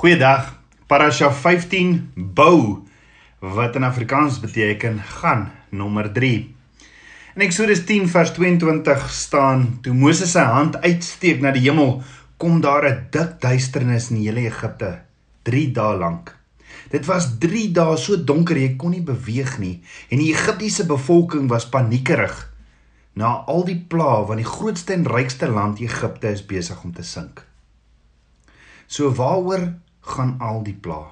Goeiedag. Parasha 15 bou wat in Afrikaans beteken gaan nommer 3. In Eksodus 10 vers 22 staan toe Moses sy hand uitsteek na die hemel, kom daar 'n dik duisternis in die hele Egipte 3 dae lank. Dit was 3 dae so donker jy kon nie beweeg nie en die Egiptiese bevolking was paniekerig na al die pla want die grootste en rykste land Egipte is besig om te sink. So waaroor gaan al die pla?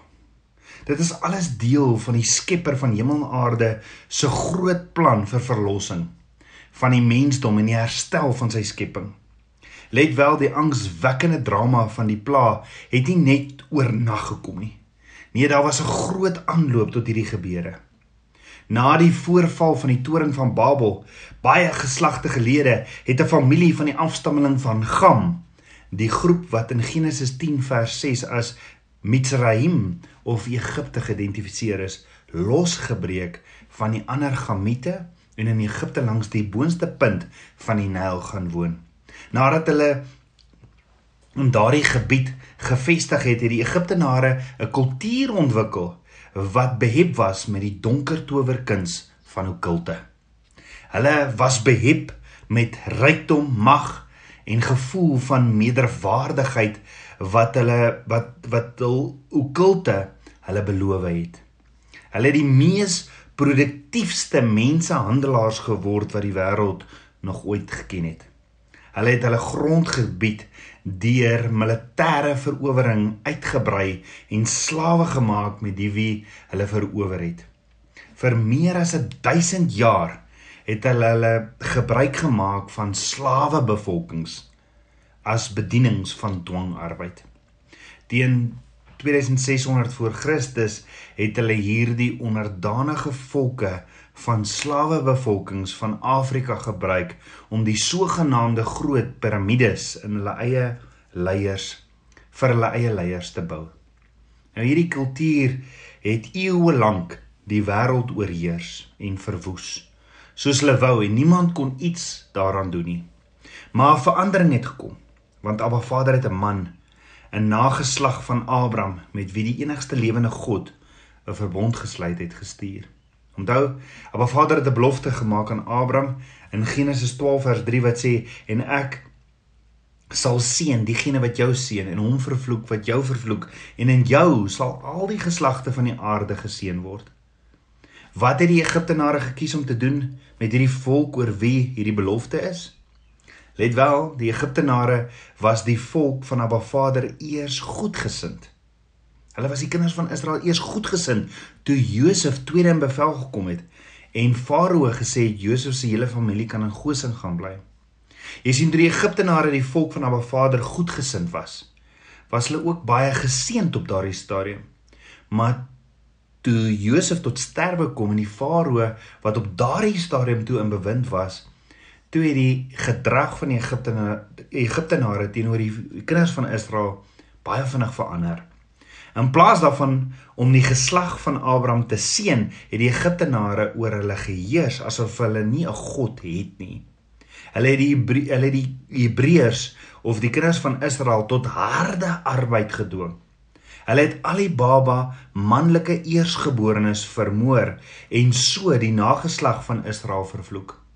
Dit is alles deel van die Skepper van hemel en aarde se groot plan vir verlossing van die mensdom en die herstel van sy skepping. Let wel, die angswekkende drama van die pla het nie net oornag gekom nie. Nee, daar was 'n groot aanloop tot hierdie gebeure. Na die voorval van die toring van Babel, baie geslagte gelede, het 'n familie van die afstammeling van Gam, die groep wat in Genesis 10 vers 6 as Mitsraim of Egipte geïdentifiseer is, losgebreek van die ander Gamiete en in Egipte langs die boonste punt van die Nyl gaan woon. Nadat hulle in daardie gebied gevestig het, het die Egiptenare 'n kultuur ontwikkel wat behep was met die donker towerkuns van okulte. Hulle was behep met rykdom, mag en gevoel van meerderwaardigheid wat hulle wat wat hul okulte hulle beloof het. Hulle het die mees produktiefste mensehandelaars geword wat die wêreld nog ooit geken het. Hulle het hulle grondgebied deur militêre verowering uitgebrei en slawe gemaak met die wie hulle verower het. Vir meer as 1000 jaar het hulle hulle gebruik gemaak van slawe bevolkings as bedienings van dwangarbeid. Teen 2600 voor Christus het hulle hierdie onderdanige volke van slawebevolkings van Afrika gebruik om die sogenaamde groot piramides in hulle eie leiers vir hulle eie leiers te bou. Nou hierdie kultuur het eeue lank die wêreld oorheers en verwoes soos hulle wou en niemand kon iets daaraan doen nie. Maar verandering het gekom want Abba Vader het 'n man 'n nageslag van Abraham met wie die enigste lewende God 'n verbond gesluit het gestuur. Onthou, Abba Vader het 'n belofte gemaak aan Abraham in Genesis 12 vers 3 wat sê en ek sal seën diegene wat jou seën en hom vervloek wat jou vervloek en in jou sal al die geslagte van die aarde geseën word. Wat het die Egiptenare gekies om te doen met hierdie volk oor wie hierdie belofte is? Let wel, die Egiptenare was die volk van Abba Vader eers goedgesind. Hulle was die kinders van Israel eers goedgesind toe Josef tweede in bevel gekom het en Farao gesê het Josef se hele familie kan in Goshen gaan bly. Jy sien drie Egiptenare die volk van Abba Vader goedgesind was. Was hulle ook baie geseënd op daardie stadium. Maar toe Josef tot sterwe kom en die Farao wat op daardie stadium toe in bewind was, toe het die gedrag van die Egiptenare Egiptenare teenoor die kinders van Israel baie vinnig verander. In plaas daarvan om die geslag van Abraham te seën, het die Egiptenare oor hulle geheers asof hulle nie 'n God het nie. Hulle het die Hebre hulle die Hebreërs of die kinders van Israel tot harde arbeid gedwing. Hulle het al die baba manlike eersgeborenes vermoor en so die nageslag van Israel vervloek.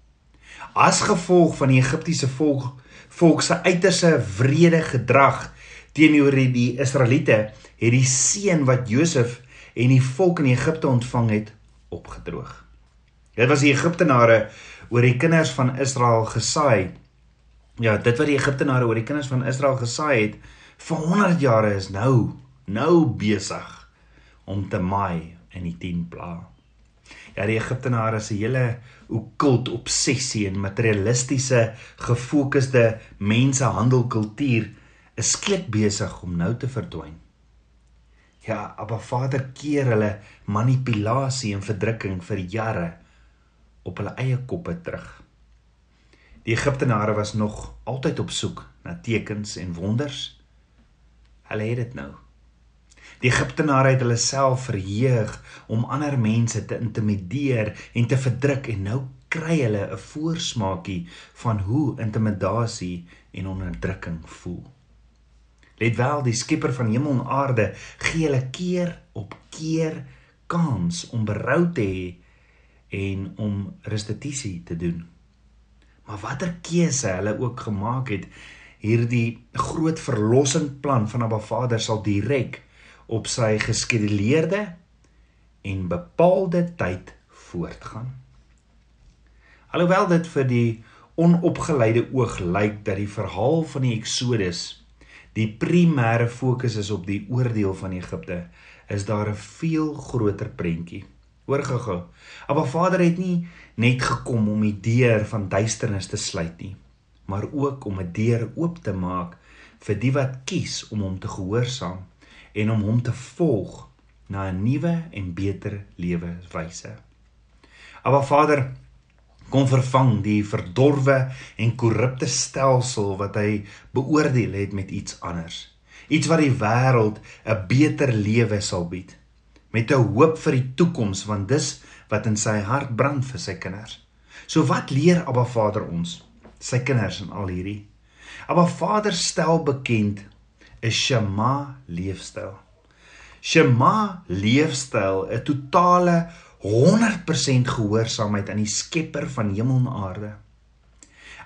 As gevolg van die Egiptiese volk volk se uiterse wrede gedrag teenoor die Israeliete het die seën wat Josef en die volk in Egipte ontvang het opgedroog. Dit was die Egiptenare oor die kinders van Israel gesaai. Ja, dit wat die Egiptenare oor die kinders van Israel gesaai het vir 100 jare is nou nou besig om te maai in die 10 pla. Ja, die Egiptenare se hele okkult obsessie en materialistiese gefokusde mensehandelkultuur is skielik besig om nou te verdwyn. Ja, Abba Vader keer hulle manipulasie en verdrukking vir jare op hulle eie koppe terug. Die Egiptenare was nog altyd op soek na tekens en wonders. Hulle het dit nou. Die Egiptenare het hulle self verheug om ander mense te intimideer en te verdruk en nou kry hulle 'n voorsmaakie van hoe intimidasie en onderdrukking voel. Let wel, die Skepper van hemel en aarde gee hulle keer op keer kans om berou te hê en om restituisie te doen. Maar watter keuse hulle ook gemaak het, hierdie groot verlossingplan van Abba Vader sal direk op sy geskeduleerde en bepaalde tyd voortgaan. Alhoewel dit vir die onopgeleide oog lyk dat die verhaal van die Exodus die primêre fokus is op die oordeel van Egipte, is daar 'n veel groter prentjie. Hoor gou-gou. Abba Vader het nie net gekom om die deur van duisternis te sluit nie, maar ook om 'n deur oop te maak vir die wat kies om hom te gehoorsaam en om hom te volg na 'n nuwe en beter lewenswyse. Abba Vader kom vervang die verdorwe en korrupte stelsel wat hy beoordeel het met iets anders. Iets wat die wêreld 'n beter lewe sal bied met 'n hoop vir die toekoms want dis wat in sy hart brand vir sy kinders. So wat leer Abba Vader ons? Sy kinders en al hierdie. Abba Vader stel bekend 'n Shema leefstyl. Shema leefstyl 'n totale 100% gehoorsaamheid aan die Skepper van hemel en aarde.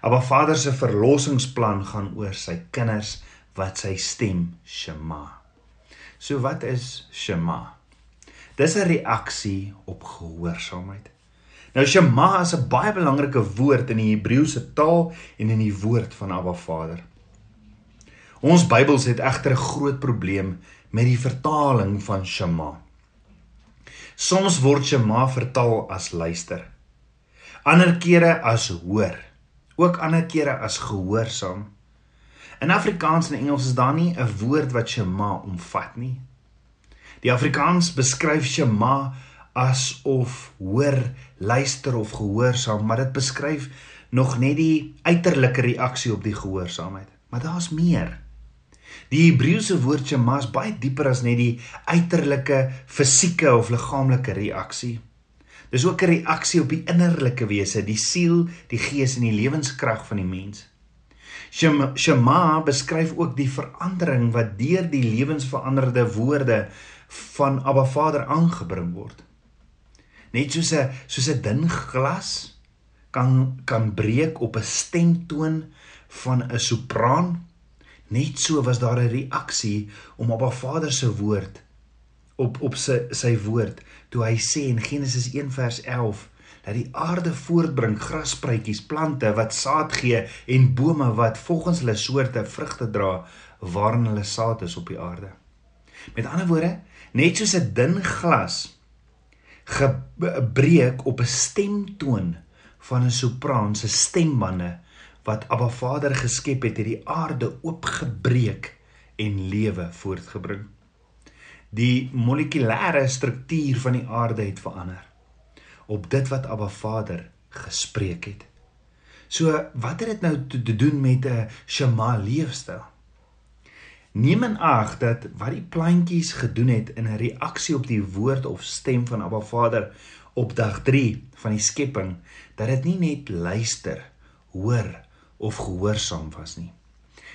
Abba Vader se verlossingsplan gaan oor sy kinders wat sy stem Shema. So wat is Shema? Dis 'n reaksie op gehoorsaamheid. Nou Shema is 'n baie belangrike woord in die Hebreëse taal en in die woord van Abba Vader. Ons Bybels het egter 'n groot probleem met die vertaling van Shema. Soms word Shema vertaal as luister. Ander kere as hoor. Ook ander kere as gehoorsaam. In Afrikaans en Engels is daar nie 'n woord wat Shema omvat nie. Die Afrikaans beskryf Shema asof hoor, luister of gehoorsaam, maar dit beskryf nog net die uiterlike reaksie op die gehoorsaamheid. Maar daar's meer. Die Hebreëse woord Shema is baie dieper as net die uiterlike fisieke of liggaamlike reaksie. Dis ook 'n reaksie op die innerlike wese, die siel, die gees en die lewenskrag van die mens. Shema beskryf ook die verandering wat deur die lewensveranderde woorde van Abba Vader aangebring word. Net soos 'n soos 'n dun glas kan kan breek op 'n stemtoon van 'n sopraan, net so was daar 'n reaksie om Abba Vader se woord op op sy sy woord toe hy sê in Genesis 1 vers 11 dat die aarde voortbring graspruitjies, plante wat saad gee en bome wat volgens hulle soorte vrugte dra waarin hulle saad is op die aarde. Met ander woorde, net soos 'n dun glas gebreek op 'n stemtoon van 'n sopraan se stembande wat Abba Vader geskep het, het die aarde oopgebreek en lewe voortgebring. Die molekulêre struktuur van die aarde het verander op dit wat Abba Vader gespreek het. So, wat het dit nou te doen met 'n Shema leefstyl? Neem in ag dat wat die plantjies gedoen het in 'n reaksie op die woord of stem van Abba Vader op dag 3 van die skepping, dat dit nie net luister, hoor of gehoorsaam was nie.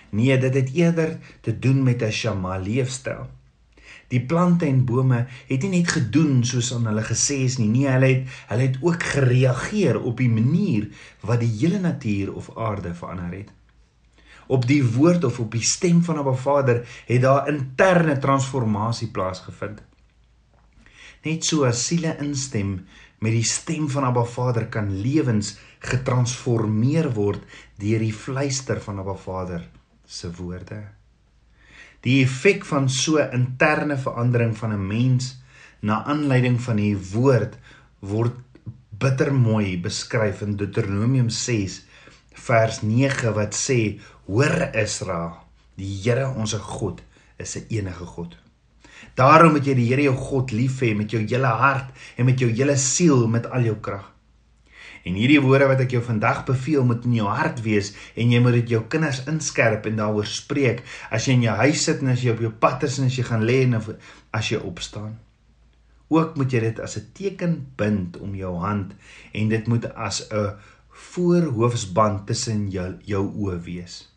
Nee, dit het eerder te doen met 'n shama leefstyl. Die plante en bome het nie net gedoen soos aan hulle gesê is nie, nee, hulle het hulle het ook gereageer op die manier wat die hele natuur of aarde verander het op die woord of op die stem van 'n Vader het daar interne transformasie plaasgevind. Net so as siele instem met die stem van 'n Vader kan lewens getransformeer word deur die fluister van 'n Vader se woorde. Die effek van so interne verandering van 'n mens na aanleiding van die woord word bitter mooi beskryf in Deuteronomium 6 vers 9 wat sê Hoor Israel, die Here ons God is 'n enige God. Daarom moet jy die Here jou God lief hê met jou hele hart en met jou hele siel met al jou krag. En hierdie woorde wat ek jou vandag beveel moet in jou hart wees en jy moet dit jou kinders inskerp en daaroor spreek as jy in jou huis sit en as jy op jou pad is en as jy gaan lê en as jy opstaan. Ook moet jy dit as 'n teken bind om jou hand en dit moet as 'n voorhoofsband tussen jou jou oë wees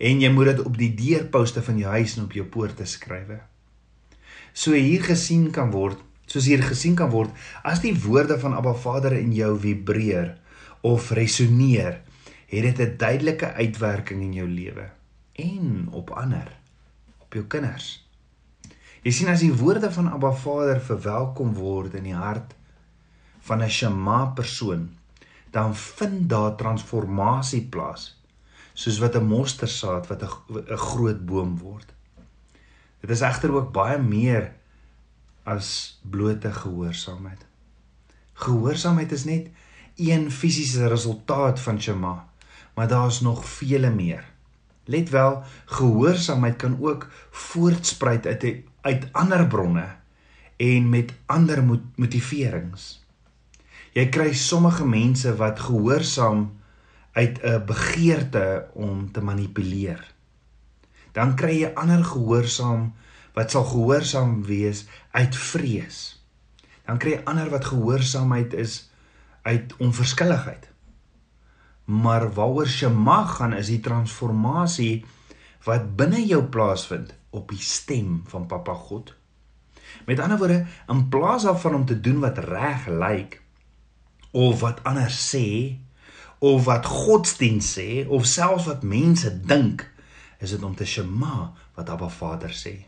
en jy moet dit op die deurposte van jou huis en op jou poorte skrywe. So hier gesien kan word, soos hier gesien kan word, as die woorde van Abba Vader in jou vibreer of resoneer, het dit 'n duidelike uitwerking in jou lewe en op ander, op jou kinders. Jy sien as die woorde van Abba Vader verwelkom word in die hart van 'n Shema persoon, dan vind daar transformasie plaas soos wat 'n mostersaad wat 'n groot boom word. Dit is egter ook baie meer as blote gehoorsaamheid. Gehoorsaamheid is net een fisiese resultaat van Shema, maar daar's nog vele meer. Let wel, gehoorsaamheid kan ook voortspruit uit uit ander bronne en met ander motiverings. Jy kry sommige mense wat gehoorsaam uit 'n begeerte om te manipuleer. Dan kry jy ander gehoorsaam wat sal gehoorsaam wees uit vrees. Dan kry jy ander wat gehoorsaamheid is uit onverskilligheid. Maar waaroor Shema gaan is die transformasie wat binne jou plaasvind op die stem van Papa God. Met ander woorde, in plaas daarvan om te doen wat reg lyk, of wat ander sê of wat godsdiens sê of selfs wat mense dink is dit om te shema wat Abba Vader sê.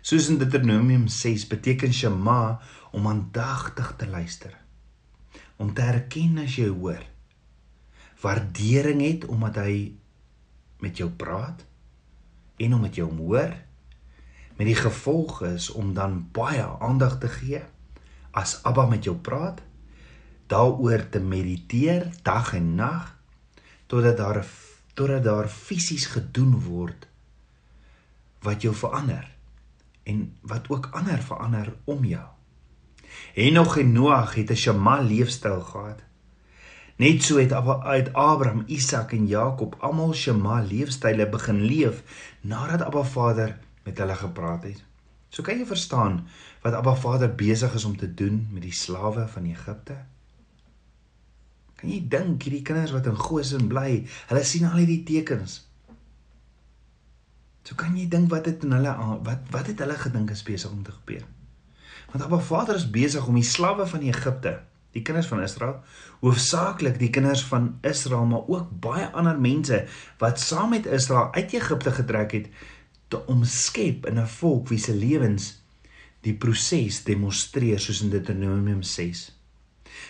Soos in Deuteronomium 6 beteken shema om aandagtig te luister. Om te erken as jy hoor. Waardering het omdat hy met jou praat en om met jou hoor. Met die gevolg is om dan baie aandag te gee as Abba met jou praat daaroor te mediteer dag en nag totdat daar totdat daar fisies gedoen word wat jou verander en wat ook ander verander om jou. Henog en Noag het 'n Shema leefstyl gehad. Net so het uit Abraham, Isak en Jakob almal Shema leefstyle begin leef nadat Abba Vader met hulle gepraat het. So kan jy verstaan wat Abba Vader besig is om te doen met die slawe van Egipte. Kan jy dink hierdie kinders wat in Goshen bly, hulle sien al hierdie tekens. So kan jy dink wat het in hulle wat wat het hulle gedink is besig om te gebeur? Want Abba Vader is besig om die slawe van Egipte, die kinders van Israel, hoofsaaklik die kinders van Israel, maar ook baie ander mense wat saam met Israel uit Egipte getrek het te omskep in 'n volk wie se lewens die proses demonstreer soos in Deuteronomium 6.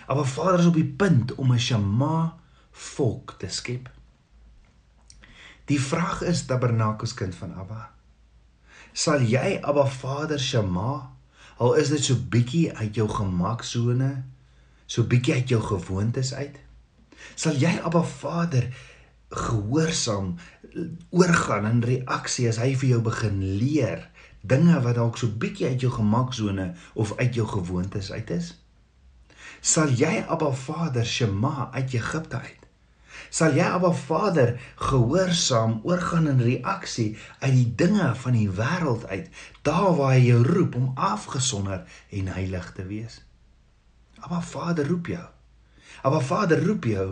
Abba Vader is op die punt om 'n Shema volk te skep. Die vraag is Tabernakels kind van Abba. Sal jy Abba Vader Shema al is dit so bietjie uit jou gemaksone, so bietjie uit jou gewoontes uit? Sal jy Abba Vader gehoorsaam oorgaan in reaksie as hy vir jou begin leer dinge wat dalk so bietjie uit jou gemaksone of uit jou gewoontes uit is? sal jy Abba Vader Shema uit Egipte uit. Sal jy Abba Vader gehoorsaam oorgaan in reaksie uit die dinge van die wêreld uit, daar waar hy jou roep om afgesonder en heilig te wees. Abba Vader roep jou. Abba Vader roep jou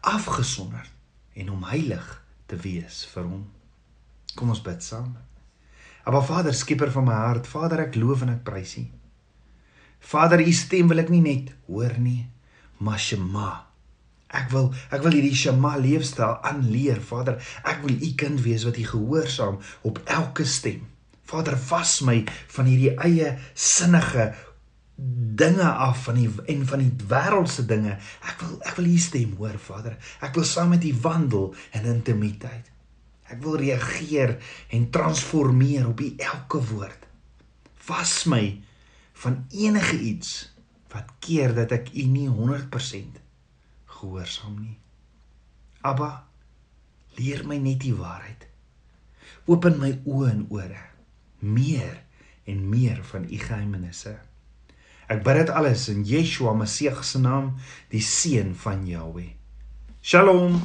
afgesonder en om heilig te wees vir hom. Kom ons bid saam. Abba Vader, skieper van my hart, Vader, ek loof en ek prys U. Vader, u stem wil ek nie net hoor nie, maar Shema. Ek wil ek wil hierdie Shema leefstyl aanleer, Vader. Ek wil u kind wees wat u gehoorsaam op elke stem. Vader, vas my van hierdie eie sinnige dinge af van die en van die wêreldse dinge. Ek wil ek wil u stem hoor, Vader. Ek wil saam met u wandel in intimiteit. Ek wil reageer en transformeer op u elke woord. Vas my van enige iets wat keer dat ek u nie 100% gehoorsaam nie. Abba, leer my net die waarheid. Open my oë en ore meer en meer van u geheimenisse. Ek bid dit alles in Yeshua Messie se naam, die seun van Jahweh. Shalom.